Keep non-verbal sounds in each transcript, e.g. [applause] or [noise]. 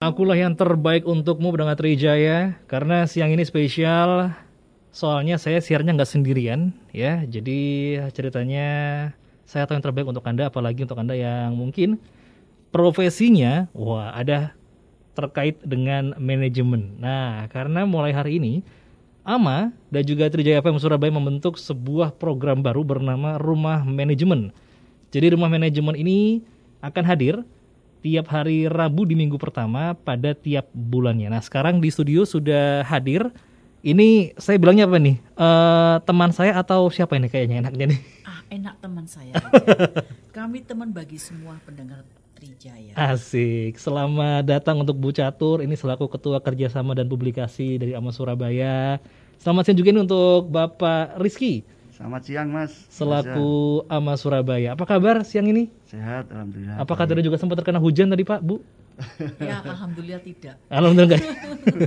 Akulah yang terbaik untukmu pendengar Trijaya karena siang ini spesial soalnya saya siarnya nggak sendirian ya jadi ceritanya saya tahu yang terbaik untuk anda apalagi untuk anda yang mungkin profesinya wah ada terkait dengan manajemen. Nah karena mulai hari ini AMA dan juga Trijaya FM Surabaya membentuk sebuah program baru bernama Rumah Manajemen. Jadi Rumah Manajemen ini akan hadir tiap hari Rabu di minggu pertama pada tiap bulannya. Nah sekarang di studio sudah hadir. Ini saya bilangnya apa nih? Eh, teman saya atau siapa ini kayaknya enaknya nih? [laughs] Ah, enak teman saya. [laughs] Kami teman bagi semua pendengar Trijaya. Asik. Selamat datang untuk Bu Catur. Ini selaku Ketua Kerjasama dan Publikasi dari AMA Surabaya. Selamat siang juga ini untuk Bapak Rizky Selamat siang Mas. selaku AMA Surabaya. Apa kabar siang ini? Sehat, alhamdulillah. Apakah tadi juga sempat terkena hujan tadi Pak, Bu? [laughs] Ya, alhamdulillah tidak. Alhamdulillah. enggak.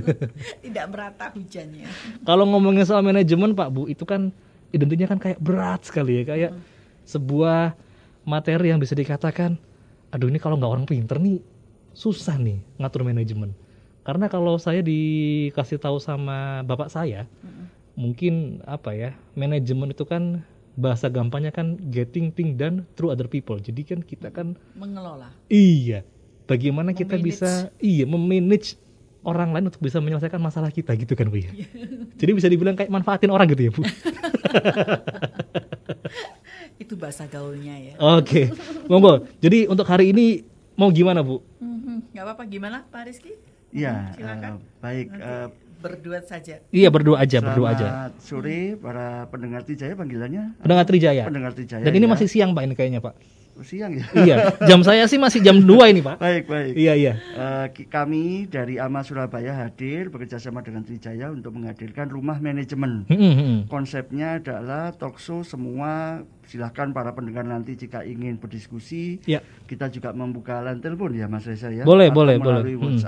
[laughs] Tidak merata hujannya. Kalau ngomongin soal manajemen Pak Bu, itu kan identiknya kan kayak berat sekali ya, kayak sebuah materi yang bisa dikatakan, aduh ini kalau nggak orang pinter nih susah nih ngatur manajemen. Karena kalau saya dikasih tahu sama bapak saya, mungkin apa ya, manajemen itu kan bahasa gampangnya kan getting thing done through other people. Jadi kan kita kan Mengelola. Iya. Bagaimana kita Memanage. bisa iya memanage orang lain untuk bisa menyelesaikan masalah kita gitu kan Bu ya. Jadi bisa dibilang kayak manfaatin orang gitu ya Bu. [laughs] Itu bahasa gaulnya ya. Oke. Monggo. Jadi untuk hari ini mau gimana Bu? Mhm. Nggak apa-apa gimana Pak Rizky? Iya, silakan. eh, baik. Nanti eh, berdua saja. Iya berdua aja, berdua aja. selamat sore para pendengar Trijaya panggilannya. Pendengar Trijaya. Pendengar Trijaya. Dan ini ya. masih siang Pak ini kayaknya Pak. siang ya. Iya. Jam saya sih masih jam 2 ini Pak. baik, baik. Iya iya. Eh, ki- kami dari AMA Surabaya hadir bekerjasama dengan Trijaya untuk menghadirkan rumah manajemen. Hmm, hmm, hmm. Konsepnya adalah talkshow semua silahkan para pendengar nanti jika ingin berdiskusi Ya. kita juga membuka line telepon ya Mas Reza ya Boleh, atau boleh, melalui boleh. Hmm.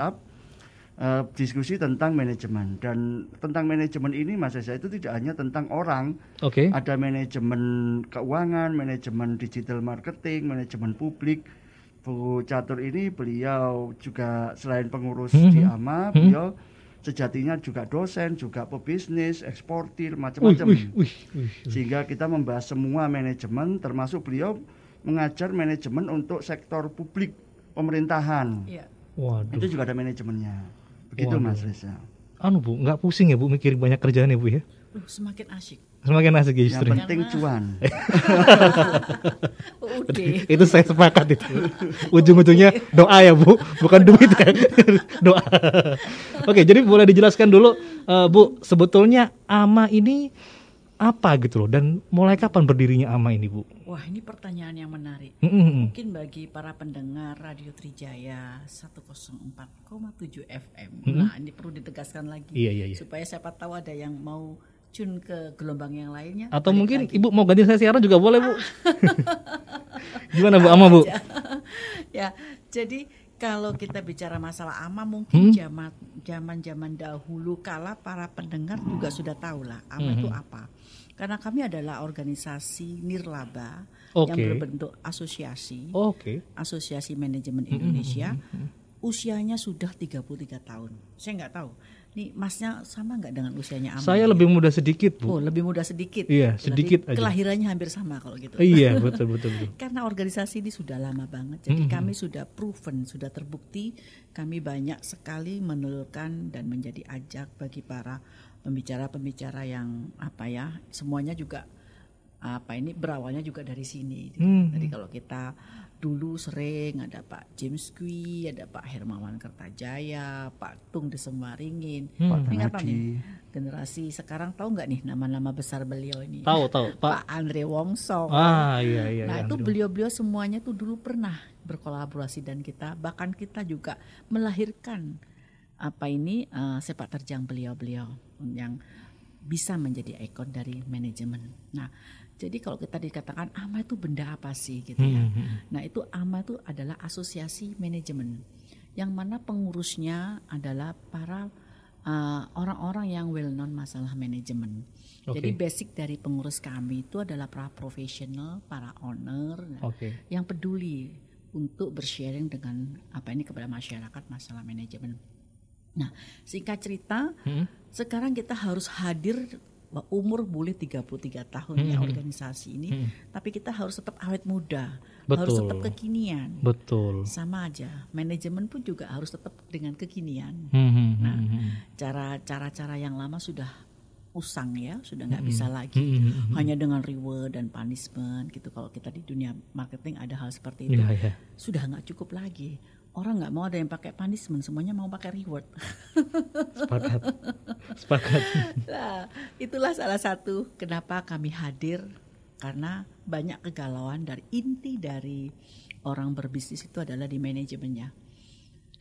Eh, diskusi tentang manajemen dan tentang manajemen ini Mas Reza itu tidak hanya tentang orang Oke. ada manajemen keuangan manajemen digital marketing manajemen publik Bu Catur ini beliau juga selain pengurus Hmm, di hmm. AMA Hmm. beliau sejatinya juga dosen juga pebisnis eksportir macam-macam sehingga kita membahas semua manajemen termasuk beliau mengajar manajemen untuk sektor publik pemerintahan Iya. Waduh. itu juga ada manajemennya begitu Waduh. Mas Reza. Anu Bu, nggak pusing ya Bu mikirin banyak kerjaan ya Bu ya? Uh, semakin asyik. Semakin asik ya yang justru. penting cuan. [laughs] itu saya sepakat itu. Ujung-ujungnya doa ya bu. Bukan duit ya. [laughs] Doa. Oke jadi boleh dijelaskan dulu eh, bu sebetulnya ama ini apa gitu loh dan mulai kapan berdirinya ama ini bu Wah, ini pertanyaan yang menarik. Mm, mm, mm. Mungkin bagi para pendengar Radio Trijaya 104,7 FM. Mhm. Nah, ini perlu ditegaskan lagi iya iya iya supaya siapa tahu ada yang mau tune ke gelombang yang lainnya. atau mungkin lagi. ibu mau ganti saya siaran juga boleh bu [laughs] gimana bu ama bu [laughs] ya, jadi kalau kita bicara masalah ama mungkin Hmm? zaman zaman zaman dahulu kala para pendengar juga sudah tahu lah ama itu Mhm. apa. Karena kami adalah organisasi nirlaba Oke. yang berbentuk asosiasi, oke Asosiasi Manajemen Indonesia. Usianya sudah 33 tahun. Saya nggak tahu. Nih, Masnya sama nggak dengan usianya Ama? saya lebih muda sedikit Oh, bu lebih muda sedikit. Iya, sedikit aja. Kelahirannya hampir sama kalau gitu. iya [laughs] betul betul betul Karena organisasi ini sudah lama banget, jadi Mhm. kami sudah proven, sudah terbukti, kami banyak sekali menelurkan dan menjadi ajak bagi para pembicara-pembicara yang apa ya, semuanya juga apa ini berawalnya juga dari sini. Mhm. Jadi kalau kita dulu sering ada Pak James Kui, ada Pak Hermawan Kertajaya, Pak Tung de Semaringin, Hmm. ingat nih generasi sekarang tahu nggak nih nama-nama besar beliau ini? tahu tahu [laughs] pak Pak Andre Wongso. ah iya iya Nah iya, itu beliau-beliau semuanya tuh dulu pernah berkolaborasi dan kita bahkan kita juga melahirkan apa ini eh, sepak terjang beliau-beliau yang bisa menjadi ikon dari manajemen. Nah jadi kalau kita dikatakan AMA itu benda apa sih gitu ya? Hmm, hmm, Nah itu AMA itu adalah asosiasi manajemen yang mana pengurusnya adalah para uh, orang-orang yang well known masalah manajemen. Jadi Oke. basic dari pengurus kami itu adalah para profesional, para owner nah, oke yang peduli untuk bersharing dengan apa ini kepada masyarakat masalah manajemen. Nah, singkat cerita, Hmm. Sekarang kita harus hadir umur boleh 33 tahun ya Hmm. organisasi ini, Hmm. tapi kita harus tetap awet muda, Betul. harus tetap kekinian. Betul. Sama aja, manajemen pun juga harus tetap dengan kekinian. Hmm, hmm, Nah, hmm, hmm. Cara cara-cara yang lama sudah usang ya, sudah nggak Hmm. bisa lagi Hmm, hmm, hmm. hanya dengan reward dan punishment gitu. Kalau kita di dunia marketing ada hal seperti itu, Iya, iya. sudah nggak cukup lagi. Orang nggak mau ada yang pakai punishment, semuanya mau pakai reward. Sepakat. [laughs] Sepakat. Nah, itulah salah satu kenapa kami hadir karena banyak kegalauan dari inti dari orang berbisnis itu adalah di manajemennya.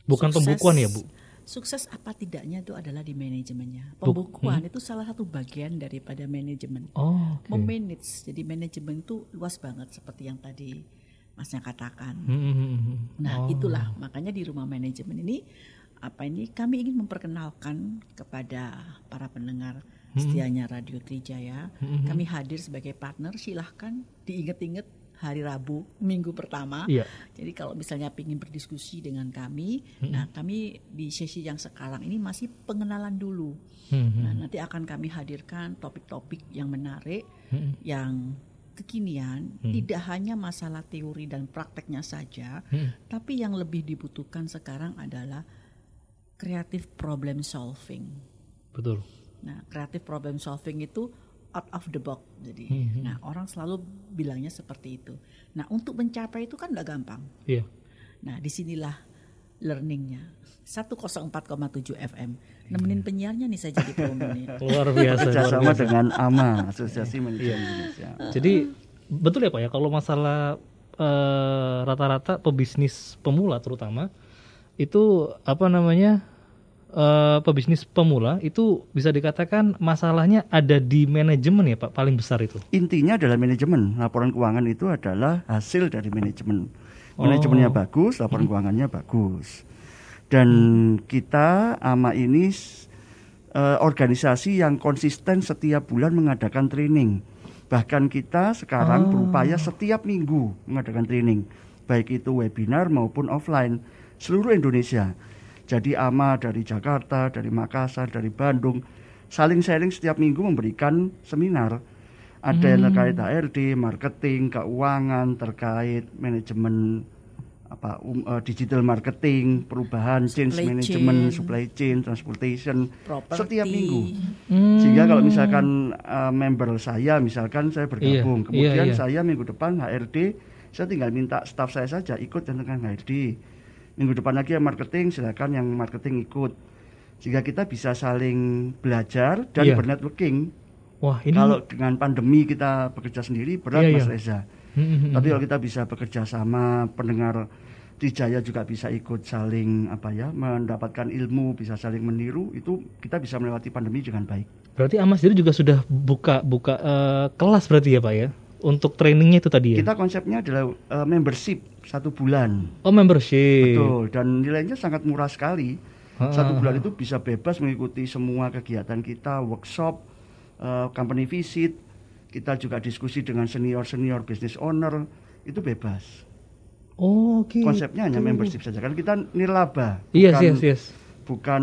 Bukan Sukses- pembukuan ya, Bu? Sukses apa tidaknya itu adalah di manajemennya. Buk- Pembukuan itu salah satu bagian daripada manajemen. Oh, oke. Memanage. Jadi manajemen itu luas banget seperti yang tadi Masnya katakan. Hmm, hmm, hmm. Nah, Oh. itulah makanya di rumah manajemen ini apa ini kami ingin memperkenalkan kepada para pendengar setianya Radio Trijaya. Hmm. Kami hadir sebagai partner, silahkan diingat-ingat hari Rabu minggu pertama. Iya. Jadi kalau misalnya ingin berdiskusi dengan kami, Hmm. nah kami di sesi yang sekarang ini masih pengenalan dulu. Hmm. Nah, nanti akan kami hadirkan topik-topik yang menarik, Hmm, yang kekinian, Hmm. tidak hanya masalah teori dan prakteknya saja, hmm. tapi yang lebih dibutuhkan sekarang adalah creative problem solving. Betul. Nah, creative problem solving itu out of the box. Jadi, Hmm. nah orang selalu bilangnya seperti itu. Nah, untuk mencapai itu kan nggak gampang. Iya. Nah, di sinilah learningnya. 104,7 FM. Nemenin penyiarnya nih saya jadi promo nih. [laughs] Luar biasa. Kerjasama biasa. dengan AMA, Asosiasi Manajemen Indonesia. Jadi betul ya Pak ya kalau masalah eh, rata-rata pebisnis pemula terutama itu apa namanya eh, pebisnis pemula itu bisa dikatakan masalahnya ada di manajemen ya Pak paling besar itu. Intinya adalah manajemen. Laporan keuangan itu adalah hasil dari manajemen. Manajemennya bagus, laporan keuangannya bagus. Dan kita AMA ini eh, organisasi yang konsisten setiap bulan mengadakan training. Bahkan kita sekarang berupaya setiap minggu mengadakan training, baik itu webinar maupun offline seluruh Indonesia. Jadi AMA dari Jakarta, dari Makassar, dari Bandung saling sharing setiap minggu memberikan seminar. Ada yang terkait HRD, marketing, keuangan, terkait manajemen apa um, eh, digital marketing, perubahan, change Supply management, chain. supply chain, transportation Properti. setiap minggu. Hmm. Sehingga kalau misalkan uh, member saya, misalkan saya bergabung, Iya, kemudian iya, iya. saya minggu depan HRD, saya tinggal minta staff saya saja ikut tentang HRD. Minggu depan lagi yang marketing, silakan yang marketing ikut. Sehingga kita bisa saling belajar dan Iya. bernetworking. Wah ini Kalau dengan pandemi kita bekerja sendiri berat Iya, Mas iya. Reza. Hmm, hmm, hmm. Tapi kalau kita bisa bekerja sama, pendengar Trijaya juga bisa ikut saling apa ya, mendapatkan ilmu, bisa saling meniru, itu kita bisa melewati pandemi dengan baik. berarti Amas sendiri juga sudah buka buka eh, kelas berarti ya Pak ya untuk trainingnya itu tadi ya. Kita konsepnya adalah uh, membership satu bulan, Oh membership. betul, dan nilainya sangat murah sekali. Ah, Satu bulan itu bisa bebas mengikuti semua kegiatan kita, workshop, uh, company visit, kita juga diskusi dengan senior senior business owner, itu bebas. Oh, Oke. Konsepnya hanya membership saja, kan kita nirlaba, Yes bukan, yes yes. bukan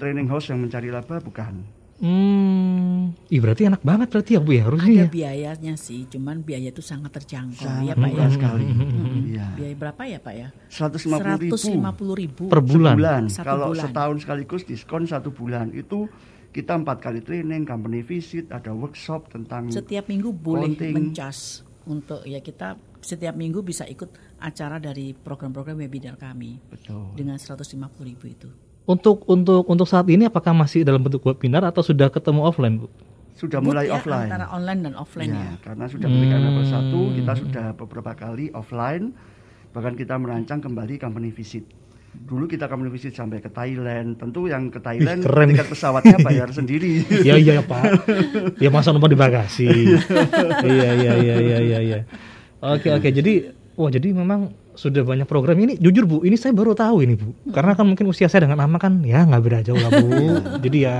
training house yang mencari laba, bukan. Hmm, ih berarti enak banget berarti ya Bu ya harusnya Ada ya. biayanya sih, cuman biaya itu sangat terjangkau Sangat ya Pak ya. sekali. Mm-mm. Iya. Biaya berapa ya Pak ya? 150 ribu 150 ribu. Per bulan. sebulan. Satu Kalau bulan. setahun sekaligus diskon satu bulan itu kita empat kali training, company visit, ada workshop tentang Setiap minggu boleh Counting. mencas untuk ya kita setiap minggu bisa ikut acara dari program-program webinar kami betul. dengan 150 ribu itu. Untuk untuk untuk saat ini apakah masih dalam bentuk webinar atau sudah ketemu offline Bu? Sudah Booth mulai ya, offline. Antara online dan offline Ya, ya. karena sudah level Hmm. 1, kita sudah beberapa kali offline, bahkan kita merancang kembali company visit. Dulu kita company visit sampai ke Thailand. Tentu yang ke Thailand keren. tiket pesawatnya bayar [laughs] sendiri. ya iya Pak. Ya masa numpang di bagasi. [laughs] iya iya iya iya iya iya. Oke oke jadi wah jadi memang sudah banyak program ini jujur Bu ini saya baru tahu ini Bu karena kan mungkin usia saya dengan Ama kan ya nggak beda jauh lah Bu jadi ya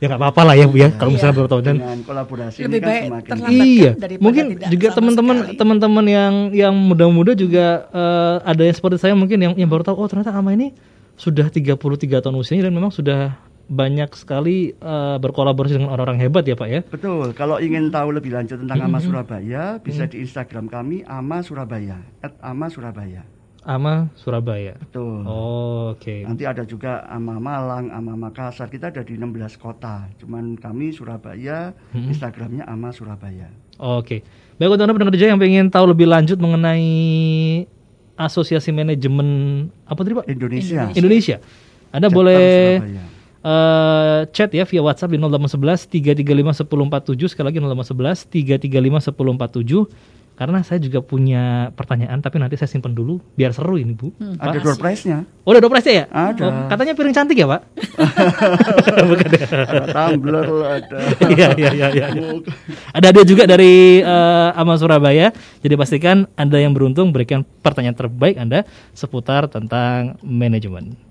ya nggak apa-apa lah ya Bu ya kalau misalnya Iya. bertahun dengan kolaborasi Lebih ini kan baik semakin terlambat. Iya, kan mungkin tidak juga teman-teman teman-teman yang yang muda-muda juga eh, ada yang seperti saya mungkin yang yang baru tahu oh ternyata ama ini sudah 33 tahun usianya dan memang sudah banyak sekali eh, berkolaborasi dengan orang-orang hebat ya Pak ya. Betul. Kalau ingin tahu lebih lanjut tentang Mm-hmm. Ama Surabaya, bisa di Instagram kami Ama Surabaya, @ama Surabaya. Ama Surabaya. Betul. Oh, Oke. Nanti ada juga Ama Malang, Ama Makassar. Kita ada di 16 kota. Cuman kami Surabaya, Mm-hmm. Instagramnya Ama Surabaya. Oke. Baik untuk Anda pendengar DJ yang pengen tahu lebih lanjut mengenai Asosiasi Manajemen apa tadi Pak? Indonesia. Indonesia. Anda Chapter boleh Surabaya. eh, chat ya via WhatsApp di 0811 335 1047 sekali lagi 0811 335 1047 karena saya juga punya pertanyaan tapi nanti saya simpan dulu biar seru ini Bu. Ada door prize-nya. Oh, udah dopresnya ya? Ada. Oh, katanya piring cantik ya, Pak? [laughs] ada tumbler, ada [laughs] Iya, iya, iya, iya. Ada dia juga dari eh, Ama Surabaya. Jadi pastikan Anda yang beruntung berikan pertanyaan terbaik Anda seputar tentang manajemen.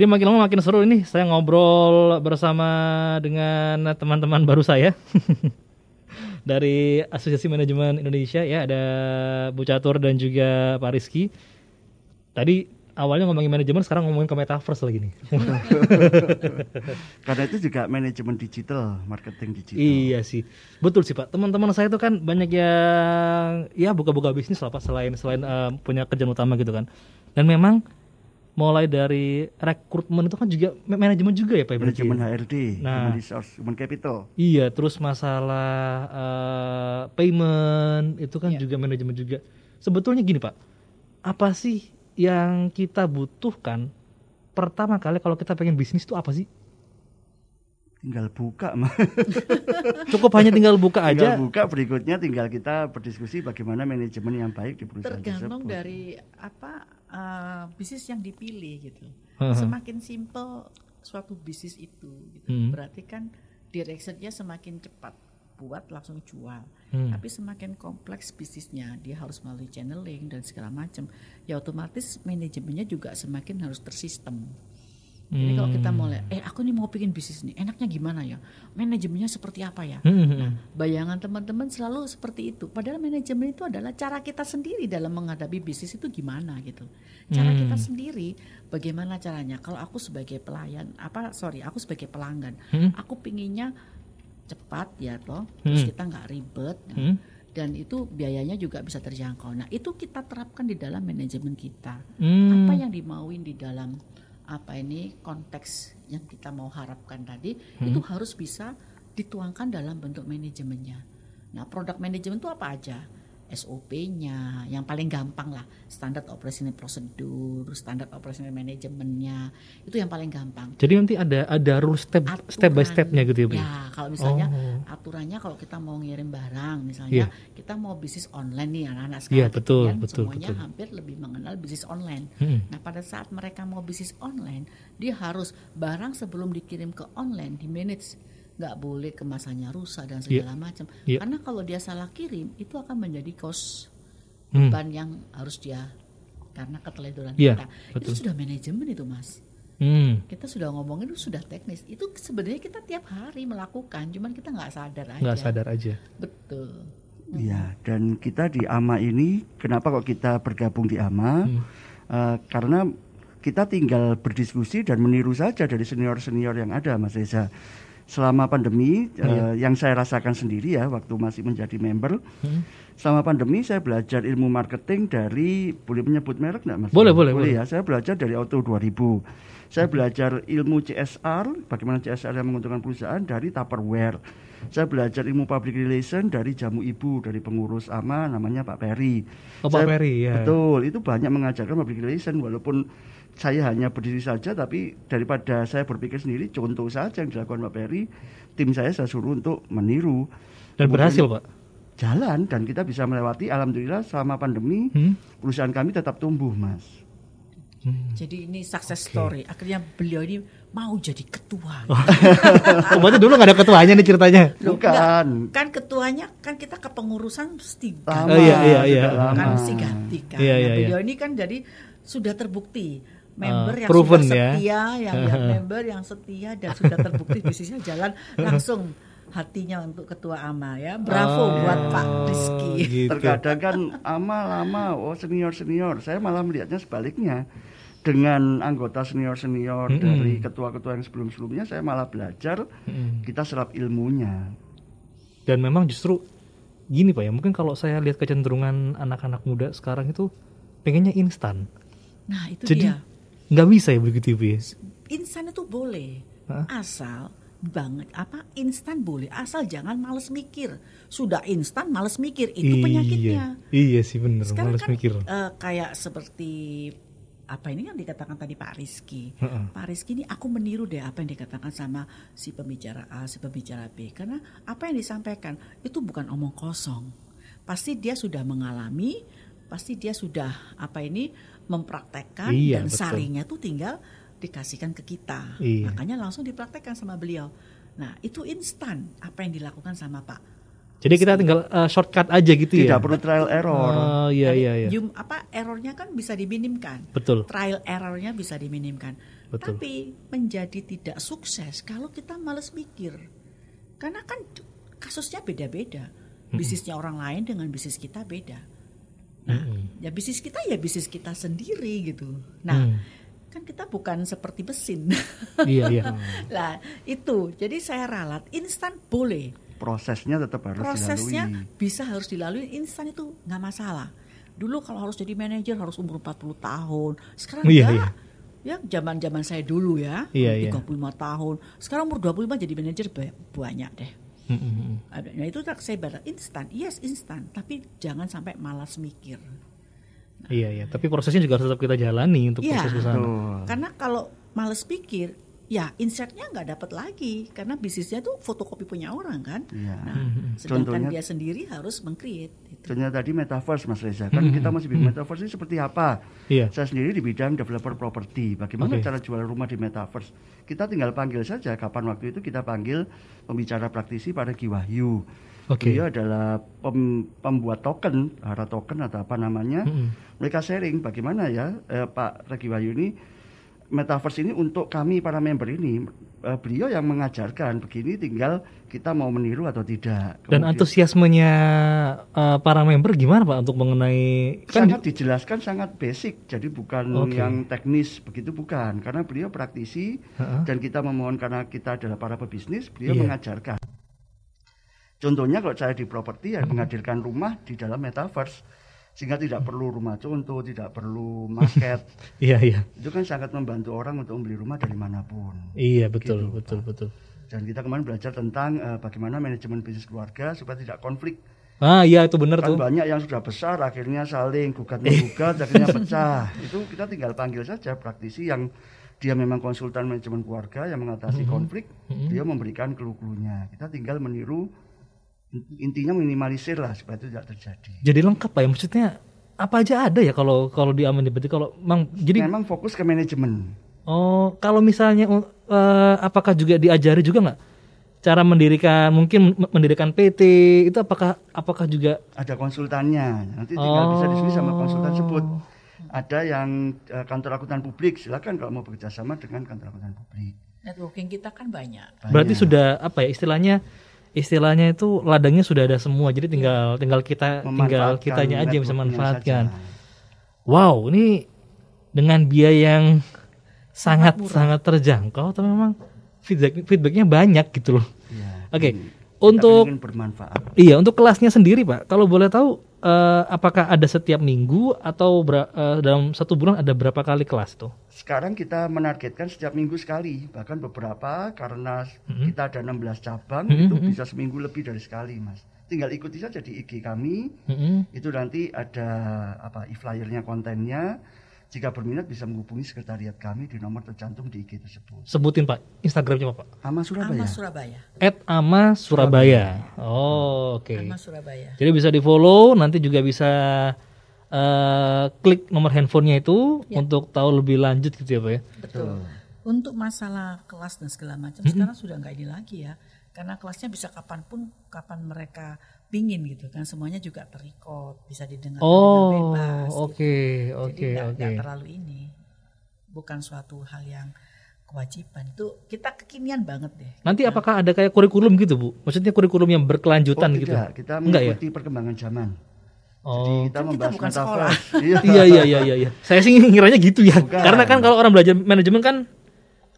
Ini makin lama makin seru ini. Saya ngobrol bersama dengan teman-teman baru saya [laughs] dari Asosiasi Manajemen Indonesia ya ada Bu Catur dan juga Pak Rizky. Tadi awalnya ngomongin manajemen, sekarang ngomongin ke metaverse lagi nih. [laughs] Karena itu juga manajemen digital, marketing digital. Iya sih, betul sih Pak. Teman-teman saya itu kan banyak yang ya buka-buka bisnis lah Pak selain selain eh, punya kerjaan utama gitu kan. Dan memang mulai dari rekrutmen itu kan juga ma- manajemen juga ya Pak. berarti Manajemen ya? HRD, Nah. human resource, human capital. Iya, terus masalah eh, payment itu kan Iya. juga manajemen juga. Sebetulnya gini Pak, apa sih yang kita butuhkan pertama kali kalau kita pengen bisnis itu apa sih? Tinggal buka mah. [laughs] Cukup hanya tinggal buka aja. tinggal buka berikutnya tinggal kita berdiskusi bagaimana manajemen yang baik di perusahaan tergantung tersebut. dari apa eh, bisnis yang dipilih gitu. Heeh. Semakin simple suatu bisnis itu, gitu. Hmm. berarti kan directionnya semakin cepat buat langsung jual. Hmm. Tapi semakin kompleks bisnisnya, dia harus melalui channeling dan segala macam. Ya otomatis manajemennya juga semakin harus tersistem. Jadi kalau kita mau lihat, eh aku nih mau bikin bisnis nih, enaknya gimana ya? Manajemennya seperti apa ya? Hmm, hmm, Nah, hmm. bayangan teman-teman selalu seperti itu. Padahal manajemen itu adalah cara kita sendiri dalam menghadapi bisnis itu gimana gitu. Cara kita Hmm. sendiri, bagaimana caranya? Kalau aku sebagai pelayan, apa sorry, aku sebagai pelanggan, Hmm. aku pinginnya cepat ya toh, terus Hmm. kita nggak ribet. nah, Hmm. Dan itu biayanya juga bisa terjangkau. Nah itu kita terapkan di dalam manajemen kita. Hmm. Apa yang dimauin di dalam apa ini konteks yang kita mau harapkan tadi Hmm. itu harus bisa dituangkan dalam bentuk manajemennya. Nah, produk manajemen itu apa aja? SOP-nya, yang paling gampang lah, standar operational prosedur, standar operational manajemennya, itu yang paling gampang. Jadi nanti ada ada rule step Aturan. step by stepnya gitu ya, Bu? Ya, kalau misalnya Oh. aturannya kalau kita mau ngirim barang, misalnya Iya. kita mau bisnis online nih anak-anak Iya, sekarang, betul, kan betul, semuanya betul. hampir lebih mengenal bisnis online. Hmm. Nah, pada saat mereka mau bisnis online, dia harus barang sebelum dikirim ke online di manage nggak boleh kemasannya rusak dan Iya. segala macam. Iya. Karena kalau dia salah kirim, itu akan menjadi cost Hmm. beban yang harus dia karena keteledoran Iya, kita. betul. Itu sudah manajemen itu, Mas. Hmm. Kita sudah ngomongin itu sudah teknis. Itu sebenarnya kita tiap hari melakukan, cuman kita nggak sadar aja. Nggak sadar aja. Betul. Iya, dan kita di AMA ini, kenapa kok kita bergabung di AMA? Hmm. Eh, karena kita tinggal berdiskusi dan meniru saja dari senior-senior yang ada, Mas Reza. Selama pandemi, Iya. eh, yang saya rasakan sendiri ya, waktu masih menjadi member, Hmm. selama pandemi saya belajar ilmu marketing dari, boleh menyebut merek nggak Mas? Boleh, boleh, boleh. ya. Saya belajar dari Auto 2000. Saya belajar ilmu CSR, bagaimana CSR yang menguntungkan perusahaan dari Tupperware. Saya belajar ilmu public relation dari Jamu Ibu, dari pengurus AMA namanya Pak Peri. Oh, Pak Peri, ya. Betul, itu banyak mengajarkan public relation walaupun saya hanya berdiri saja tapi daripada saya berpikir sendiri contoh saja yang dilakukan Pak Peri, tim saya saya suruh untuk meniru. Dan Kemudian berhasil, Pak. Jalan dan kita bisa melewati alhamdulillah selama pandemi Hmm. perusahaan kami tetap tumbuh, Mas. Hmm. Jadi ini success story. Akhirnya beliau ini mau jadi ketua. Oh, [laughs] berarti dulu nggak ada ketuanya nih ceritanya. Loh, Bukan. enggak. Kan ketuanya kan kita kepengurusan mesti Lama, Oh, iya, iya, iya. kan mesti ganti kan. Iya, Nah, iya, beliau ini kan jadi sudah terbukti member Ah, yang proven sudah ya. setia, yang, yang [laughs] member yang setia dan sudah terbukti bisnisnya jalan langsung hatinya untuk ketua AMA ya. Bravo Oh, buat Pak Rizky. Gitu. Terkadang kan ama lama, oh senior senior. Saya malah melihatnya sebaliknya. Dengan anggota senior senior Mm-mm. dari ketua-ketua yang sebelum sebelumnya, saya malah belajar. Mm. Kita serap ilmunya. Dan memang justru gini Pak ya, mungkin kalau saya lihat kecenderungan anak-anak muda sekarang itu pengennya instan. Nah, itu Jadi dia. nggak bisa ya begitu Ibu ya? Insan itu boleh. Hah? Asal banget. Apa? Instan boleh. Asal jangan males mikir. Sudah instan males mikir. Itu penyakitnya. Iya sih bener, sekarang males kan mikir. eh, kayak seperti apa ini yang dikatakan tadi Pak Rizky? Heeh. Pak Rizky ini aku meniru deh apa yang dikatakan sama si pembicara A si pembicara B. Karena apa yang disampaikan itu bukan omong kosong. Pasti dia sudah mengalami pasti dia sudah apa ini mempraktekkan Iya, dan betul. saringnya tuh tinggal dikasihkan ke kita Iya. makanya langsung dipraktekkan sama beliau nah itu instan apa yang dilakukan sama Pak Jadi kita tinggal uh, shortcut aja gitu Tidak ya. perlu trial error. Oh iya iya iya. yum- apa errornya kan bisa diminimkan Betul. trial errornya bisa diminimkan. betul. Tapi menjadi tidak sukses kalau kita males mikir. Karena kan kasusnya beda-beda. Bisnisnya orang lain dengan bisnis kita beda. Nah, ya bisnis kita ya bisnis kita sendiri gitu. Nah, Hmm. Kan kita bukan seperti mesin. iya iya. [laughs] lah, itu. Jadi saya ralat instan boleh. Prosesnya tetap harus Prosesnya dilalui. bisa harus dilalui instan itu nggak masalah. Dulu kalau harus jadi manajer harus umur 40 tahun. Sekarang Iya, enggak. Ya zaman-zaman saya dulu ya, Iya, iya. 35 tahun. Sekarang umur 25 jadi manajer ba- banyak deh. Mm-mm. Ada- Nah itu tak saya baca instan, yes instan, tapi jangan sampai malas mikir. Iya iya. Tapi prosesnya juga harus tetap kita jalani untuk Iya. proses ke sana. Betul. Karena kalau malas pikir, ya insertnya nggak dapat lagi karena bisnisnya tuh fotokopi punya orang kan. Iya. Nah, sedangkan Contohnya- dia sendiri harus mengcreate. Itu. Contohnya tadi metaverse Mas Reza, kan kita masih bikin metaverse ini seperti apa? Iya. Saya sendiri di bidang developer properti. Bagaimana Oke. cara jual rumah di metaverse? Kita tinggal panggil saja kapan waktu itu kita panggil pembicara praktisi pada Ki Wahyu. Oke. Dia adalah pem- pembuat token, hara token atau apa namanya. Mm-mm. Mereka sharing bagaimana ya eh, Pak Regi Wahyu ini metaverse ini untuk kami para member ini eh, beliau yang mengajarkan begini tinggal kita mau meniru atau tidak. Dan Kemudian- antusiasmenya eh, para member gimana Pak untuk mengenai kan sangat dijelaskan sangat basic jadi bukan Oke. yang teknis begitu bukan karena beliau praktisi Heeh. dan kita memohon karena kita adalah para pebisnis beliau Iya. mengajarkan contohnya kalau saya di properti ya menghadirkan rumah di dalam metaverse sehingga tidak perlu rumah contoh tidak perlu market [laughs] Iya iya. itu kan sangat membantu orang untuk membeli rumah dari mana pun Iya betul Gitu, betul Pak. betul. dan kita kemarin belajar tentang eh, bagaimana manajemen bisnis keluarga supaya tidak konflik Ah iya itu benar kan tuh. banyak yang sudah besar akhirnya saling gugat menggugat [laughs] akhirnya pecah itu kita tinggal panggil saja praktisi yang dia memang konsultan manajemen keluarga yang mengatasi konflik dia memberikan clue-cluenya kita tinggal meniru intinya minimalisir lah supaya itu tidak terjadi. Jadi lengkap Pak ya maksudnya apa aja ada ya kalau kalau di Aman berarti kalau mang jadi memang fokus ke manajemen. Oh kalau misalnya eh, apakah juga diajari juga nggak? Cara mendirikan mungkin mendirikan PT itu apakah apakah juga ada konsultannya. Nanti tinggal bisa diskusi sama konsultan tersebut Oh. ada yang eh, kantor akuntan publik. Silakan kalau mau bekerja sama dengan kantor akuntan publik. Networking kita kan banyak. berarti Banyak. sudah apa ya istilahnya istilahnya itu ladangnya sudah ada semua jadi tinggal tinggal kita tinggal kitanya aja yang bisa manfaatkan saja. wow ini dengan biaya yang sangat sangat terjangkau tapi memang feedback feedbacknya banyak gitu loh Iya. oke kita untuk bermanfaat iya untuk kelasnya sendiri pak kalau boleh tahu eh, apakah ada setiap minggu atau ber- eh, dalam satu bulan ada berapa kali kelas tuh Sekarang kita menargetkan setiap minggu sekali, bahkan beberapa karena kita ada 16 cabang Mhm, itu mhm. bisa seminggu lebih dari sekali, Mas. Tinggal ikuti saja di IG kami, Mm-mm. itu nanti ada apa e-flyernya kontennya. Jika berminat bisa menghubungi sekretariat kami di nomor tercantum di IG tersebut. sebutin pak Instagramnya apa pak Ama Surabaya. Ama Surabaya. at ama surabaya oh oke Ama Surabaya. jadi bisa di follow nanti juga bisa eh, klik nomor handphonenya itu Ya. untuk tahu lebih lanjut gitu ya pak ya Betul. Untuk masalah kelas dan segala macam sekarang sudah nggak ini lagi ya. Karena kelasnya bisa kapan pun kapan mereka pingin gitu kan semuanya juga terrecord bisa didengar oh dengan bebas. oke gitu. oke Jadi nggak- oke nggak terlalu ini. Bukan suatu hal yang kewajiban. Itu kita kekinian banget deh. nanti apakah ada kayak kurikulum gitu bu maksudnya kurikulum yang berkelanjutan Oh, gitu tidak, kita Enggak ya? mengikuti perkembangan zaman. Jadi oh kita Kan kita membahas bukan metaverse. Iya. [laughs] iya iya iya iya iya. Saya sih ngiranya gitu ya. Bukan. Karena kan kalau orang belajar manajemen kan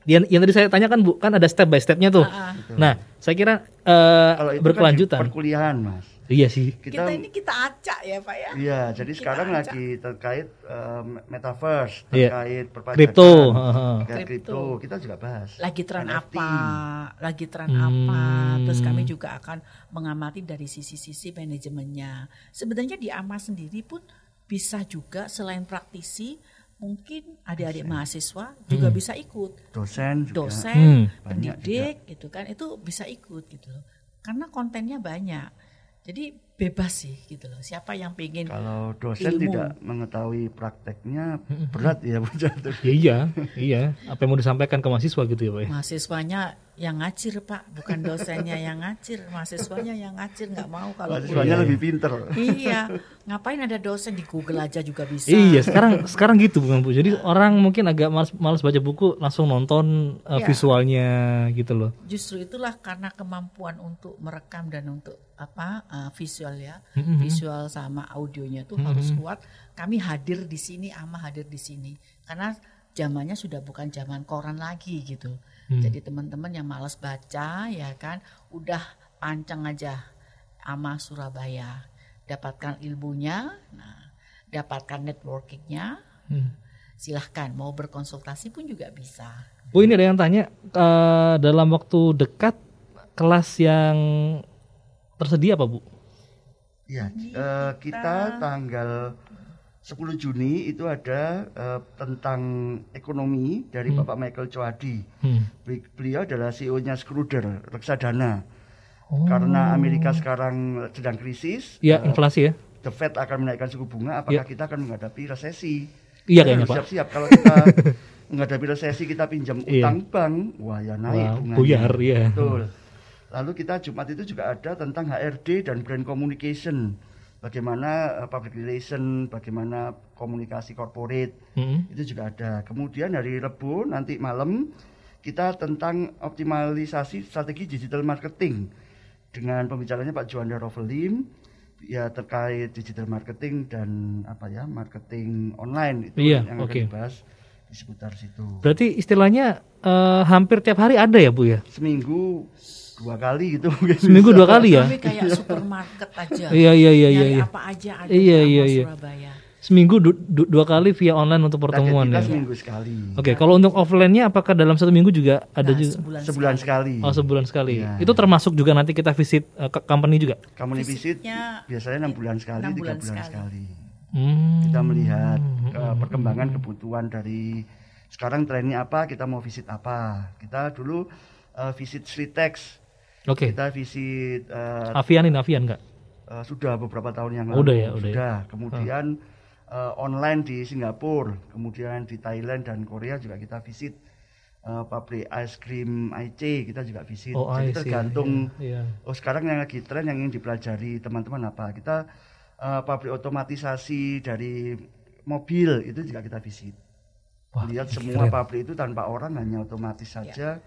yang, yang tadi saya tanya kan Bu, kan ada step by stepnya tuh. Ah, ah. Nah, saya kira eh, Kalau itu berkelanjutan. kan perkuliahan, Mas. iya sih. Kita, ini kita acak ya Pak ya. Iya, jadi Kita sekarang acak. lagi terkait eh, metaverse, Iya. terkait perpajakan, Kripto, heeh. terkait Kripto. kripto, kita juga bahas. lagi tren NFT. apa, lagi tren Hmm. apa. Terus kami juga akan mengamati dari sisi-sisi manajemennya. Sebenarnya di AMA sendiri pun bisa juga selain praktisi, mungkin adik-adik mahasiswa juga Hmm. bisa ikut. Dosen juga. Dosen, Hmm. pendidik gitu kan itu bisa ikut gitu loh. Karena kontennya banyak. Jadi bebas sih gitu loh. Siapa yang pengen Kalau dosen Ilmu. tidak mengetahui prakteknya berat ya Bu. Ya, iya, iya. Apa yang mau disampaikan ke mahasiswa gitu ya Pak? ya? mahasiswanya yang ngacir Pak, bukan dosennya yang ngacir, mahasiswanya yang ngacir nggak mau kalau Mahasiswanya lebih pinter. Iya, ngapain ada dosen di Google aja juga bisa. Iya, sekarang sekarang gitu Bang Bu. Jadi orang mungkin agak males, males baca buku, langsung nonton uh, Iya. visualnya gitu loh. Justru itulah karena kemampuan untuk merekam dan untuk apa uh, visual ya, Mm-hmm. visual sama audionya itu harus kuat. Kami hadir di sini, ama hadir di sini karena zamannya sudah bukan zaman koran lagi gitu. Hmm. Jadi teman-teman yang malas baca ya kan, udah pancang aja ama Surabaya, dapatkan ilmunya, nah dapatkan networkingnya. Hmm. Silahkan mau berkonsultasi pun juga bisa. Bu ini ada yang tanya eh, dalam waktu dekat kelas yang tersedia apa Bu? Ya, eh, kita tanggal 10 Juni itu ada eh, tentang ekonomi dari Bapak Michael Coadi. Hmm. Beli- Beliau adalah CEO-nya Skruder, reksadana. Oh. Karena Amerika sekarang sedang krisis, Ya eh, inflasi ya. The Fed akan menaikkan suku bunga, apakah kita akan menghadapi resesi? Iya kayaknya Pak. Siap-siap kalau kita [laughs] menghadapi resesi kita pinjam Iya. utang bank, wah ya naik Wah, bunganya. buyar, iya. Betul. Lalu kita Jumat itu juga ada tentang HRD dan brand communication. Bagaimana eh, public relation, bagaimana komunikasi corporate, Hmm. itu juga ada. Kemudian hari Rebu nanti malam kita tentang optimalisasi strategi digital marketing dengan pembicaranya Pak Juanda Rovelim ya terkait digital marketing dan apa ya marketing online itu Iya, yang akan oke. dibahas di seputar situ. Berarti istilahnya eh, hampir tiap hari ada ya Bu ya? Seminggu dua kali gitu mungkin. Seminggu dua kali ya? Kami kayak supermarket aja. Iya iya iya iya. Iya. apa aja ada Iya, di iya, iya. Surabaya. Seminggu du- du- dua kali via online untuk pertemuan kita ya. seminggu sekali. Oke, kalau untuk offline-nya apakah dalam satu minggu juga ada Nah, juga? sebulan, Sebulan sekali. sekali. Oh sebulan sekali. Iya. Itu termasuk juga nanti kita visit ke company juga. Kamu visit Visitnya biasanya enam bulan sekali, tiga bulan bulan sekali. sekali. Hmm. Kita melihat eh, perkembangan kebutuhan dari sekarang trennya apa, kita mau visit apa. Kita dulu eh, visit Slitex, Oke. kita visit eh, Avian ini Avian nggak? eh, sudah beberapa tahun yang Oh, lalu. udah ya, udah ya. Sudah. Kemudian eh, online di Singapura, kemudian di Thailand dan Korea juga kita visit. Eh, pabrik ice cream IC kita juga visit. Oh, Jadi tergantung Iya. Oh sekarang yang lagi tren yang ingin dipelajari teman-teman apa? Kita eh, pabrik otomatisasi dari mobil itu juga kita visit. Wah, Lihat semua keren. pabrik itu tanpa orang hanya otomatis saja.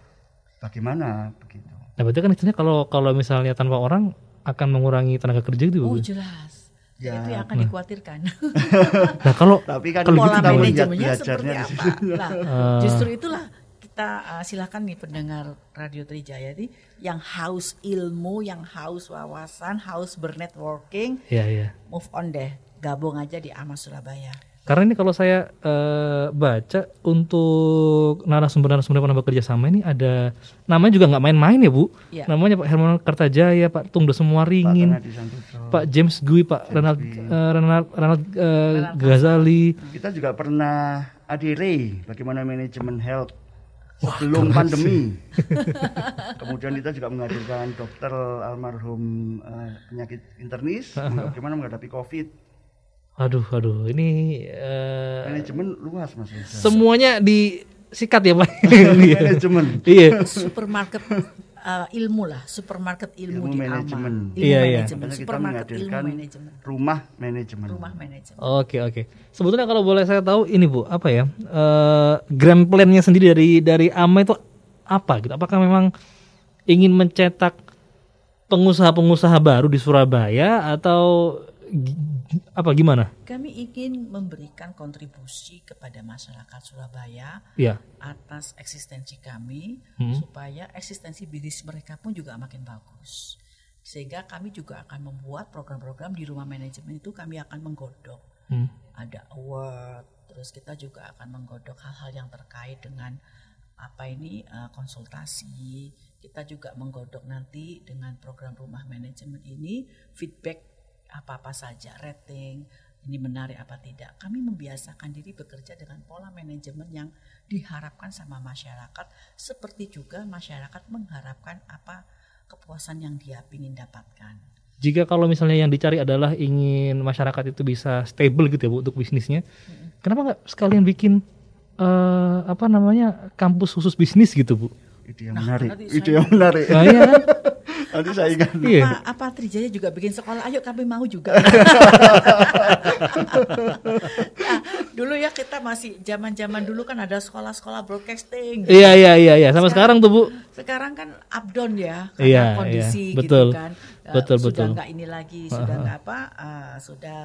Bagaimana begitu? Nah, berarti kan istilahnya kalau kalau misalnya tanpa orang akan mengurangi tenaga kerja gitu, Oh jelas. Ya. Itu yang akan dikhawatirkan. Nah, kalau [laughs] Tapi kan Kalau Pola kita melihat manajemennya seperti belajarnya di apa? [laughs] Nah, Eh. justru itulah kita uh, silakan nih pendengar Radio Trijaya ini yang haus ilmu, yang haus wawasan, haus bernetworking, ya ya. move on deh, gabung aja di Ama Surabaya. Karena ini kalau saya eh, baca untuk narasumber-narasumber yang pernah bekerja sama ini ada namanya juga nggak main-main ya Bu. Iya. Namanya Pak Herman Kertajaya, Pak Tungdo Semua Pak Ringin, Santoso. Pak James Gui, Pak Renald eh, Renald, Renald, eh, Ghazali. Kita juga pernah adire bagaimana manajemen health sebelum pandemi. [laughs] [laughs] Kemudian kita juga menghadirkan dokter almarhum eh, penyakit internis bagaimana menghadapi COVID. Aduh, aduh, ini eh, Manajemen luas Mas semuanya disikat ya Pak. [laughs] Iya. Manajemen. Iya. Supermarket uh, ilmu lah, supermarket ilmu, Ilmu di manajemen. Ilmu Iya, iya. manajemen, Makanya kita supermarket ilmu manajemen, rumah manajemen. rumah manajemen. Oke oke. Sebetulnya kalau boleh saya tahu ini bu apa ya eh grand plan-nya sendiri dari dari AMA itu apa gitu? Apakah memang ingin mencetak pengusaha-pengusaha baru di Surabaya atau apa gimana? Kami ingin memberikan kontribusi kepada masyarakat Surabaya Ya. atas eksistensi kami Hmm. supaya eksistensi bisnis mereka pun juga makin bagus. Sehingga kami juga akan membuat program-program di rumah manajemen itu kami akan menggodok. Hmm. Ada award, terus kita juga akan menggodok hal-hal yang terkait dengan apa ini eh, konsultasi. Kita juga menggodok nanti dengan program rumah manajemen ini feedback apa-apa saja, rating, ini menarik apa tidak. Kami membiasakan diri bekerja dengan pola manajemen yang diharapkan sama masyarakat, seperti juga masyarakat mengharapkan apa kepuasan yang dia ingin dapatkan. Jika kalau misalnya yang dicari adalah ingin masyarakat itu bisa stable gitu ya Bu untuk bisnisnya, kenapa nggak sekalian bikin eh, apa namanya kampus khusus bisnis gitu Bu? Ide yang menarik. nanti Ide saya- yang menarik. Nah, iya kan? [laughs] Nanti saya ingat. Iya. Apa, apa Trijaya juga bikin sekolah? Ayo kami mau juga. [laughs] Nah, dulu ya kita masih zaman-zaman dulu kan ada sekolah-sekolah broadcasting. Iya iya iya iya sama sekarang tuh Bu. Sekarang kan up down ya karena Iya, kondisi iya, betul. gitu kan. Betul, sudah betul. nggak ini lagi, sudah nggak apa, eh, sudah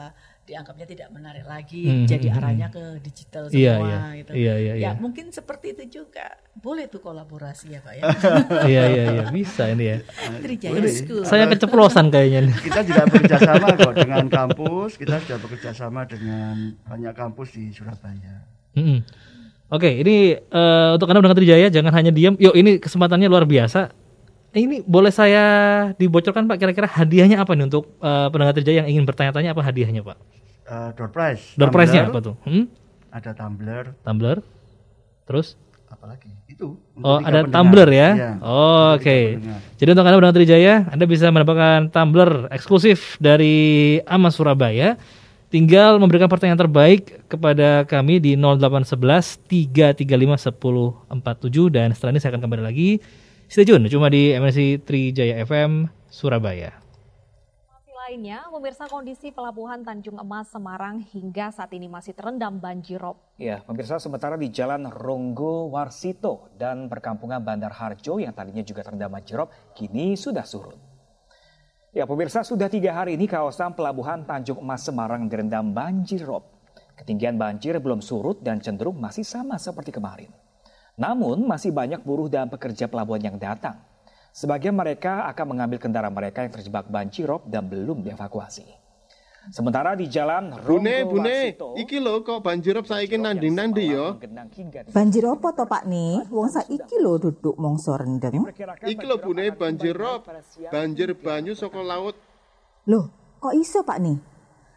dianggapnya tidak menarik lagi, Hmm, jadi hmm, arahnya ke digital semua Iya, iya. gitu. Iya, iya, ya iya. mungkin seperti itu juga. Boleh tuh kolaborasi ya Pak ya. [laughs] Iya iya iya bisa ini ya. Trijaya School. Saya keceplosan kayaknya nih. Kita juga bekerja sama kok dengan kampus. Kita sudah bekerja sama dengan banyak kampus di Surabaya. Mm-mm. Oke, ini eh, untuk Anda mendengar Trijaya jangan hanya diam. Yuk, ini kesempatannya luar biasa. Ini boleh saya dibocorkan Pak kira-kira hadiahnya apa nih untuk eh, pendengar Trijaya yang ingin bertanya-tanya apa hadiahnya Pak? Eh, door prize. Door prize-nya apa tuh? Hmm? Ada tumbler, Tumbler. Terus? apalagi itu. Oh, ada pendengar. tumbler ya. Iya, Oh, Oke. pendengar. Jadi untuk Anda mendengar Trijaya, Anda bisa mendapatkan tumbler eksklusif dari Ama Surabaya. Tinggal memberikan pertanyaan terbaik kepada kami di 0811 335 1047 dan setelah ini saya akan kembali lagi. Stay tune cuma di MNC Trijaya FM Surabaya. Lainnya, pemirsa kondisi pelabuhan Tanjung Emas Semarang hingga saat ini masih terendam banjirop. Ya, pemirsa sementara di Jalan Ronggo Warsito dan perkampungan Bandar Harjo yang tadinya juga terendam banjirop, kini sudah surut. Ya, pemirsa sudah tiga hari ini kawasan pelabuhan Tanjung Emas Semarang direndam banjirop. Ketinggian banjir belum surut dan cenderung masih sama seperti kemarin. Namun masih banyak buruh dan pekerja pelabuhan yang datang. Sebagian mereka akan mengambil kendaraan mereka yang terjebak banjirop dan belum dievakuasi. Sementara di jalan Bune, Ronggo bune, Warsito, iki lho kok banjirop saiki nanding nandi yo. Banjir apa to Pak nih? Wong saiki lho duduk mongso rendeng. Iki lho bune banjirop, banjir banyu saka laut. Loh, kok iso Pak nih?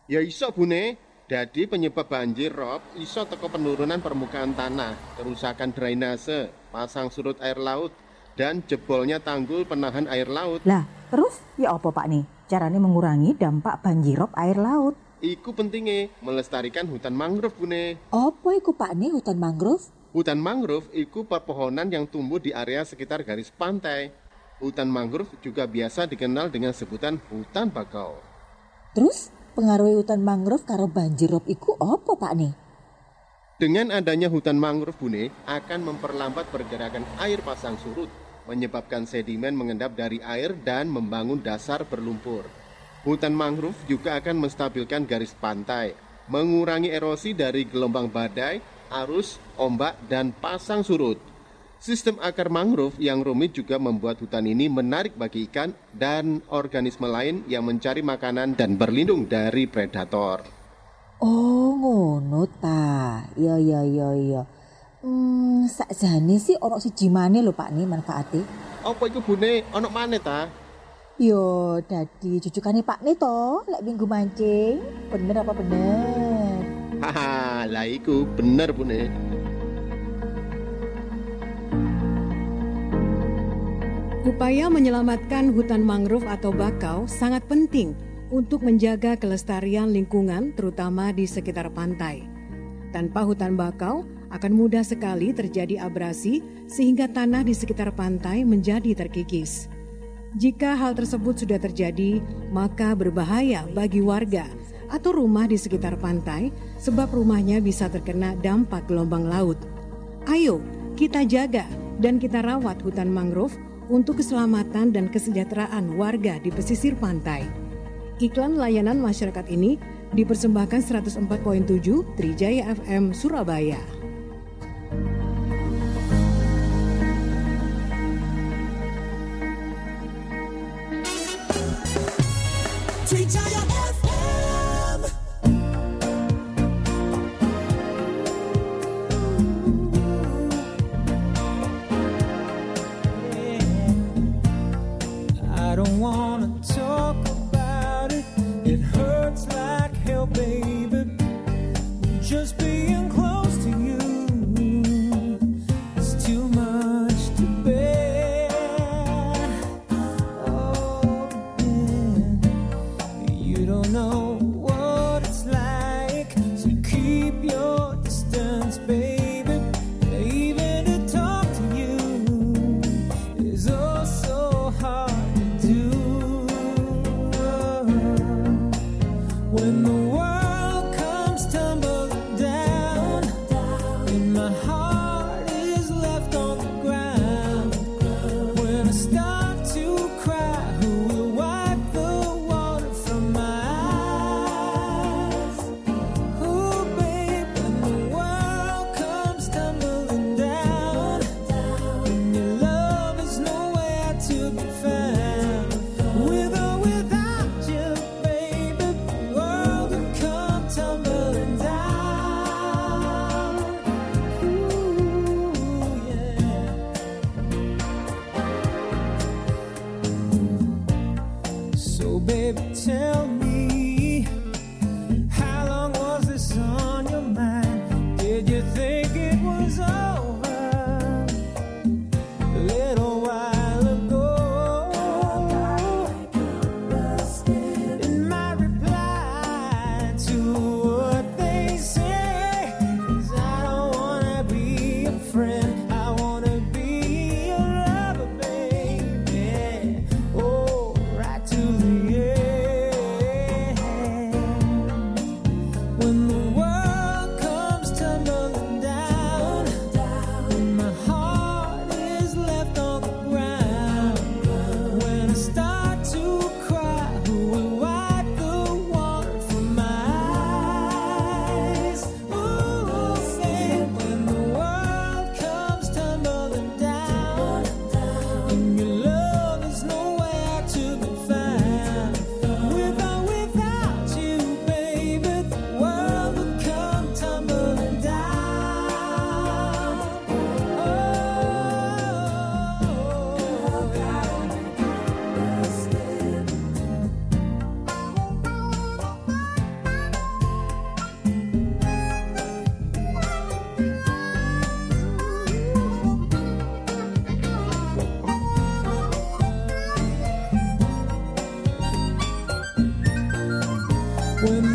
Ya iso bune, dadi penyebab banjir rob iso teko penurunan permukaan tanah, kerusakan drainase, pasang surut air laut, dan jebolnya tanggul penahan air laut. Lah, terus ya apa Pak nih? Caranya mengurangi dampak banjirop air laut. Iku pentingnya melestarikan hutan mangrove bune. Apa iku Pak nih hutan mangrove? Hutan mangrove iku pepohonan yang tumbuh di area sekitar garis pantai. Hutan mangrove juga biasa dikenal dengan sebutan hutan bakau. Terus pengaruh hutan mangrove karo banjirop iku apa Pak nih? Dengan adanya hutan mangrove bune akan memperlambat pergerakan air pasang surut, menyebabkan sedimen mengendap dari air dan membangun dasar berlumpur. Hutan mangrove juga akan menstabilkan garis pantai, mengurangi erosi dari gelombang badai, arus, ombak, dan pasang surut. Sistem akar mangrove yang rumit juga membuat hutan ini menarik bagi ikan dan organisme lain yang mencari makanan dan berlindung dari predator. Oh, ngono ta. Ya ya ya ya. Hmm, sakjane sih ono siji maneh lho Pak nih manfaate. Apa itu bune ono mana ta? Yo, dadi cucukane Pak nih to, lek minggu mancing. Bener apa bener? Haha, lah iku bener bune. Upaya menyelamatkan hutan mangrove atau bakau sangat penting untuk menjaga kelestarian lingkungan terutama di sekitar pantai. Tanpa hutan bakau akan mudah sekali terjadi abrasi sehingga tanah di sekitar pantai menjadi terkikis. Jika hal tersebut sudah terjadi, maka berbahaya bagi warga atau rumah di sekitar pantai sebab rumahnya bisa terkena dampak gelombang laut. Ayo, kita jaga dan kita rawat hutan mangrove untuk keselamatan dan kesejahteraan warga di pesisir pantai. Iklan layanan masyarakat ini dipersembahkan 104.7 Trijaya FM Surabaya. I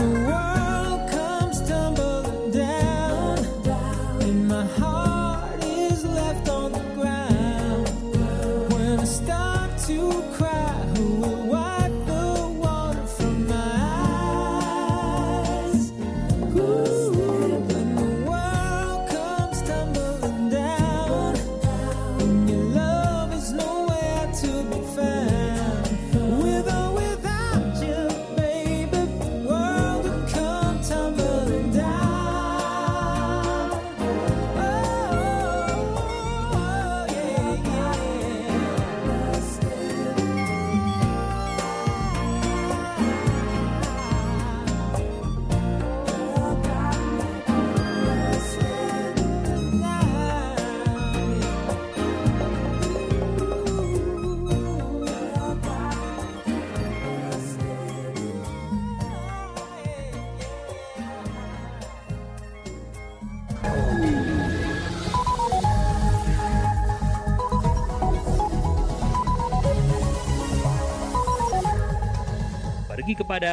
Whoa.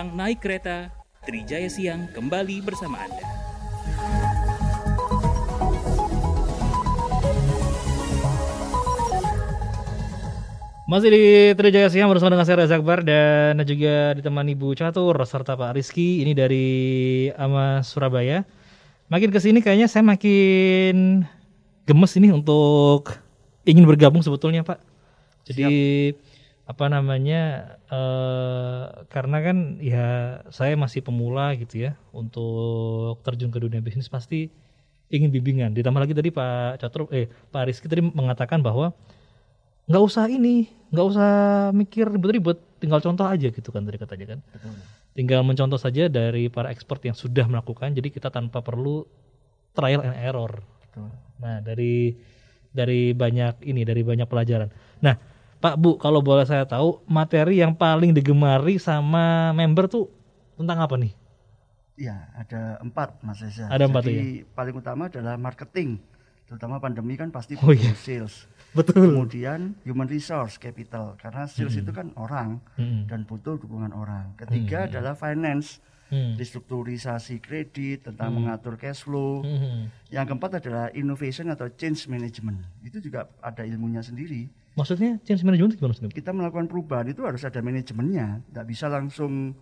Padang naik kereta, Trijaya Siang kembali bersama Anda. Masih di Trijaya Siang bersama dengan saya Reza Akbar dan juga ditemani Ibu Catur serta Pak Rizky ini dari Ama Surabaya. Makin ke sini kayaknya saya makin gemes ini untuk ingin bergabung sebetulnya Pak. Jadi apa namanya eh karena kan ya saya masih pemula gitu ya untuk terjun ke dunia bisnis pasti ingin bimbingan. Ditambah lagi tadi Pak Catur eh Pak Rizky tadi mengatakan bahwa nggak usah ini, nggak usah mikir ribet-ribet, tinggal contoh aja gitu kan tadi katanya kan. Tinggal mencontoh saja dari para expert yang sudah melakukan, jadi kita tanpa perlu trial and error. Nah dari dari banyak ini, dari banyak pelajaran. Nah Pak Bu, kalau boleh saya tahu materi yang paling digemari sama member tuh tentang apa nih? Ya, ada empat Mas Reza. Ada empat, ya? Jadi paling utama adalah marketing. Terutama pandemi kan pasti Oh, iya. sales. Betul. Kemudian human resource capital karena sales Mm-mm. itu kan orang Mm-mm. dan butuh dukungan orang. Ketiga Mm-mm. adalah finance. Mm. Restrukturisasi kredit tentang Mm. mengatur cash flow. Mm-mm. Yang keempat adalah innovation atau change management. Itu juga ada ilmunya sendiri. Maksudnya change management itu gimana maksudnya? Kita melakukan perubahan itu harus ada manajemennya. Tidak bisa langsung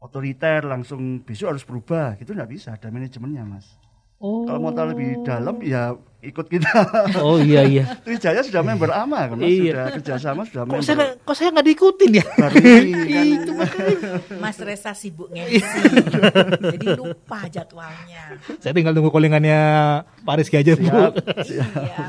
otoriter, langsung besok harus berubah. Gitu nggak bisa, ada manajemennya mas. Oh. Kalau mau tahu lebih dalam ya ikut kita. Oh, iya, iya. [laughs] Trijaya sudah member AMA kan mas, Iya. sudah kerjasama sudah Kok member. saya kok saya nggak diikutin ya? Baru [laughs] ini kan. itu makanya. Mas Resa sibuk [laughs] nge jadi lupa jadwalnya. Saya tinggal tunggu callingannya Pak Rizky aja Bu. Siap, Iya.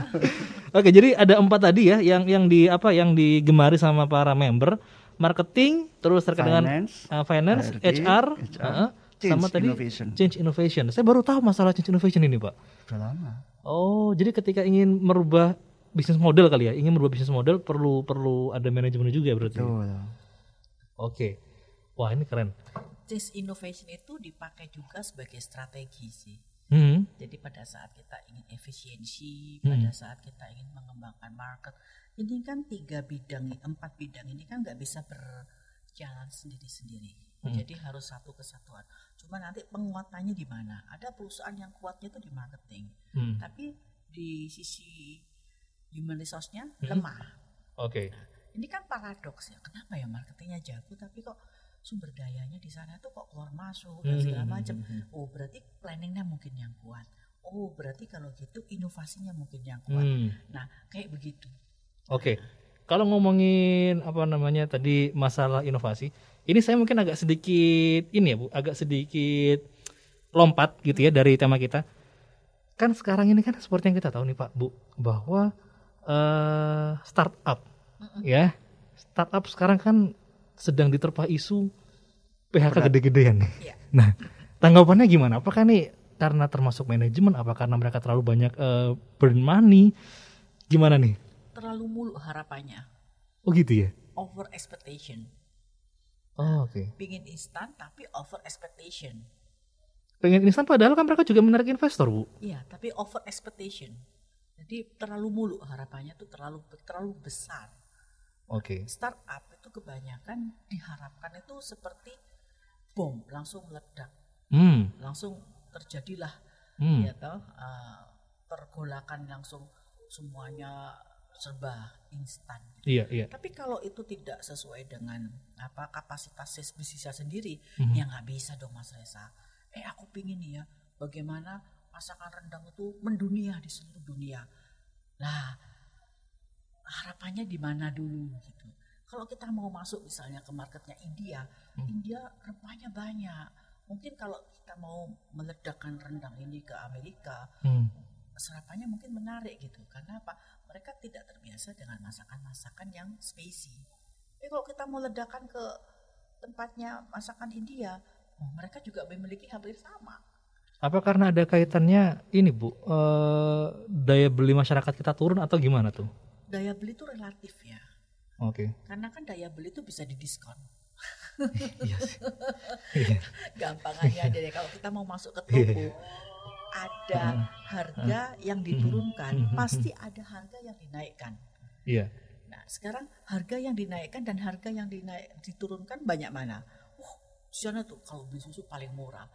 Oke, jadi ada empat tadi ya yang yang di apa yang digemari sama para member marketing, terus terkait dengan Finance, uh, finance, HRD, HR, HR, uh-uh, change sama tadi innovation. change innovation. Saya baru tahu masalah change innovation ini, Pak. Sudah lama. Oh, jadi ketika ingin merubah bisnis model kali ya, ingin merubah bisnis model perlu perlu ada manajemen juga berarti. Betul. Oke. Wah, ini keren. Change innovation itu dipakai juga sebagai strategi sih. Hmm. Jadi pada saat kita ingin efisiensi, Hmm. pada saat kita ingin mengembangkan market, ini kan tiga bidang, empat bidang ini kan nggak bisa berjalan sendiri-sendiri. Hmm. Jadi harus satu kesatuan. Cuma nanti penguatannya di mana? Ada perusahaan yang kuatnya itu di marketing, Hmm. tapi di sisi human resource-nya Hmm. lemah. Oke. Ini kan paradoks ya. Kenapa ya marketingnya jago tapi kok sumber dayanya di sana tuh kok keluar masuk dan Hmm, segala hmm, macam. hmm. Oh, berarti planningnya mungkin yang kuat. Oh, berarti kalau gitu inovasinya mungkin yang kuat. Hmm. Nah, kayak begitu. Oke. Kalau ngomongin apa namanya tadi masalah inovasi, ini saya mungkin agak sedikit ini ya Bu, agak sedikit lompat gitu ya dari tema kita. Kan sekarang ini kan seperti yang kita tahu nih Pak Bu, bahwa eh startup ya. Startup sekarang kan sedang diterpa isu PHK gede-gedean nih. Iya. Nah, tanggapannya gimana? Apakah nih karena termasuk manajemen, apa karena mereka terlalu banyak eh, burn money? Gimana nih? Terlalu mulu harapannya. Oh gitu ya? Over expectation. Oh, oke. Pingin instan tapi over expectation. Pengen instan padahal kan mereka juga menarik investor, Bu. Iya, tapi over expectation. Jadi terlalu mulu harapannya tuh terlalu terlalu besar. Oke. Startup itu kebanyakan diharapkan itu seperti bom langsung meledak. Hmm. Langsung terjadilah Hmm. ya toh uh, pergolakan langsung semuanya serba instan. Iya, iya. Tapi kalau itu tidak sesuai dengan apa kapasitas bisnisnya sendiri, Mhm. ya nggak bisa dong Mas Reza. Eh aku pingin nih ya, bagaimana masakan rendang itu mendunia di seluruh dunia. Nah, harapannya di mana dulu gitu. Kalau kita mau masuk misalnya ke marketnya India, Hmm. India rempahnya banyak. Mungkin kalau kita mau meledakkan rendang ini ke Amerika, Hmm. serapannya mungkin menarik gitu. Karena apa? Mereka tidak terbiasa dengan masakan-masakan yang spicy. Tapi kalau kita mau ledakan ke tempatnya masakan India, oh, mereka juga memiliki hampir sama. Apa karena ada kaitannya ini, Bu? eh, daya beli masyarakat kita turun atau gimana tuh? Daya beli itu relatif ya. Oke. Karena kan daya beli itu bisa didiskon. Iya sih. [laughs] Iya. Gampangannya aja deh. Kalau kita mau masuk ke Iya. toko, ada harga yang diturunkan, pasti ada harga yang dinaikkan. Iya. Nah, sekarang harga yang dinaikkan dan harga yang dinaik, diturunkan banyak mana? Oh, di sana tuh kalau beli susu paling murah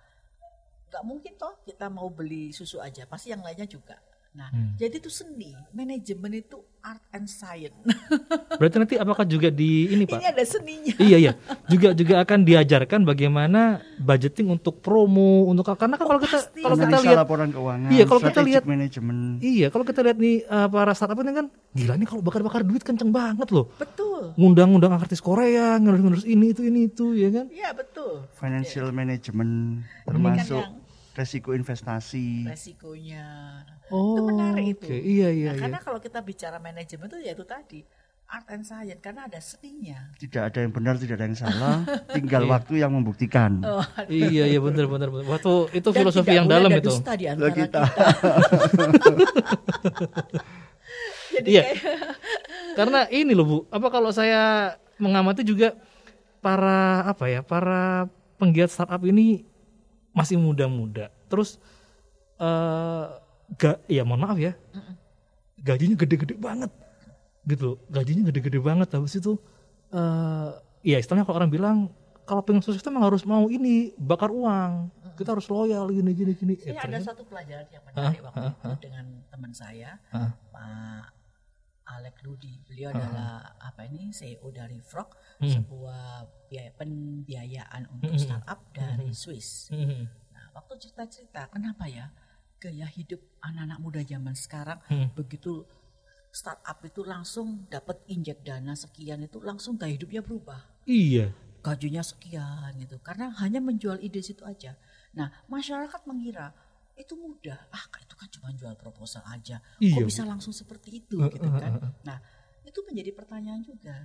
nggak mungkin toh kita mau beli susu aja pasti yang lainnya juga nah Hmm. jadi itu seni. Manajemen itu art and science. [laughs] Berarti nanti apakah juga di ini Pak? ini ada seninya. Iya iya. Juga juga akan diajarkan bagaimana budgeting untuk promo untuk karena kan kalau kita kalau kita lihat laporan keuangan, iya kalau kita lihat manajemen. iya kalau kita lihat nih uh, para startup ini kan gila nih kalau bakar-bakar duit kenceng banget loh. Betul. Ngundang-ngundang artis Korea ngurus-ngurus ini itu ini itu ya kan? Iya betul. Financial management Ini kan termasuk yang resiko investasi. resikonya Oh, itu menarik itu oke. Iya, iya, Nah, iya. karena kalau kita bicara manajemen itu ya itu tadi art and science karena ada seninya Tidak ada yang benar, tidak ada yang salah, [laughs] tinggal Iya. waktu yang membuktikan. Oh, iya iya benar benar benar. waktu itu Dan filosofi tidak yang dalam ada itu dusta di antara kita. [laughs] Jadi Iya. kayak karena ini loh bu apa kalau saya mengamati juga para apa ya para penggiat startup ini masih muda-muda terus eh ga ya mohon maaf ya gajinya gede-gede banget gitu loh gajinya gede-gede banget habis itu eh ya istilahnya kalau orang bilang kalau pengen sukses itu memang harus mau ini bakar uang kita harus loyal gini gini gini Eh, saya ada ternyata- satu pelajaran yang menarik Hah? waktu Hah? itu dengan teman saya? Pak Alek Ludi beliau adalah apa ini CEO dari Frog Hmm. sebuah biaya pembiayaan untuk Hmm. startup dari Hmm. Swiss Hmm. Nah, waktu cerita-cerita, kenapa ya gaya hidup anak-anak muda zaman sekarang Hmm. begitu startup itu langsung dapat injek dana sekian itu langsung gaya hidupnya berubah. iya Gajinya sekian gitu. Karena hanya menjual ide situ aja. Nah, masyarakat mengira itu mudah. Ah, itu kan cuma jual proposal aja. Iya, Kok bisa langsung seperti itu Uh, gitu kan. uh, uh. Nah, itu menjadi pertanyaan juga.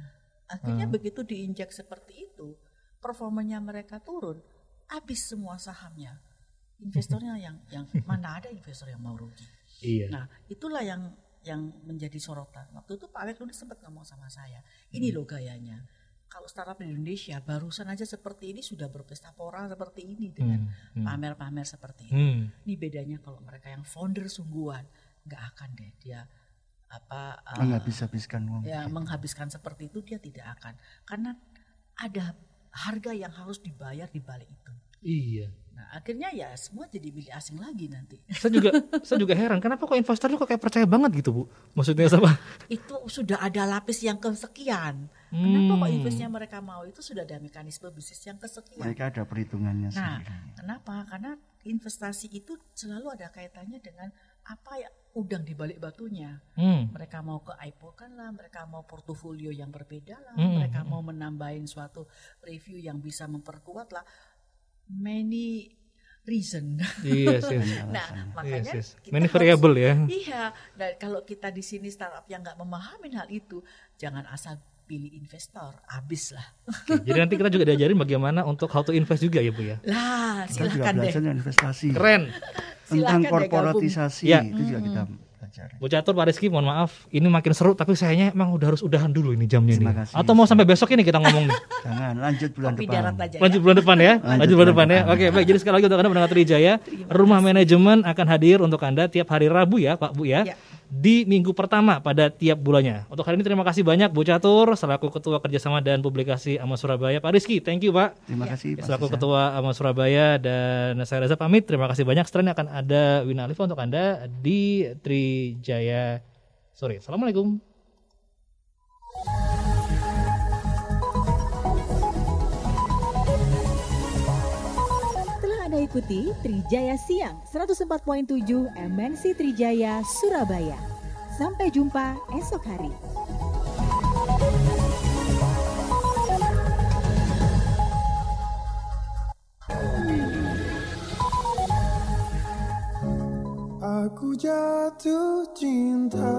Akhirnya Uh. begitu diinjak seperti itu, performanya mereka turun, habis semua sahamnya. Investornya yang yang [laughs] mana ada investor yang mau rugi. Iya. Nah, itulah yang yang menjadi sorotan. Waktu itu Pak Alek dulu sempat ngomong sama saya, ini loh gayanya. Kalau startup di Indonesia barusan aja seperti ini sudah berpesta pora seperti ini dengan Hmm, hmm. pamer-pamer seperti ini. Hmm. Ini bedanya kalau mereka yang founder sungguhan nggak akan deh dia apa uh, Menghabis-habiskan uang. ya menghabiskan seperti itu dia tidak akan karena ada harga yang harus dibayar di balik itu. Iya Nah, akhirnya ya semua jadi milik asing lagi nanti. saya juga [laughs] saya juga heran kenapa kok investor kok kayak percaya banget gitu bu maksudnya sama itu sudah ada lapis yang kesekian. Kenapa kok Hmm. investnya mereka mau itu sudah ada mekanisme bisnis yang kesekian. Mereka ada perhitungannya Nah, sendiri. kenapa? Karena investasi itu selalu ada kaitannya dengan apa ya udang di balik batunya. Hmm. Mereka mau ke IPO kan lah, mereka mau portofolio yang berbeda lah, Hmm, mereka hmm. mau menambahin suatu review yang bisa memperkuat lah. Many reason. [laughs] Yes, yes. nah, makanya Yes, yes. kita Many variable ya. Iya, dan kalau kita di sini startup yang nggak memahami hal itu, jangan asal pilih investor, habis lah. Oke, jadi nanti kita juga diajarin bagaimana untuk how to invest juga ya bu ya Lah, Kita juga silakan deh. belajar tentang investasi. keren Tentang Silakan deh korporatisasi. Ya. itu juga kita belajar. Bu Catur Pak Rizky mohon maaf ini makin seru tapi sayangnya emang udah harus udahan dulu ini jamnya Terima kasih. atau mau sampai besok ini kita ngomong nih [laughs] Jangan lanjut bulan Kopi depan. aja ya. lanjut bulan depan ya lanjut, Lanjut bulan bulan depan ya depan. oke baik jadi sekali lagi untuk anda pendengar Trijaya rumah manajemen akan hadir untuk anda tiap hari Rabu ya Pak Bu ya Ya. Di minggu pertama pada tiap bulannya. Untuk hari ini terima kasih banyak Bu Catur selaku ketua kerjasama dan publikasi Ama Surabaya. Pak Rizky thank you Pak. Terima kasih Pak selaku Sisa. ketua Ama Surabaya dan saya Reza pamit. Terima kasih banyak. Setelah ini akan ada Wina Alifa untuk anda di Trijaya sore. Assalamualaikum Ikuti Trijaya Siang 104.7 MNC Trijaya Surabaya. Sampai jumpa esok hari. Aku jatuh cinta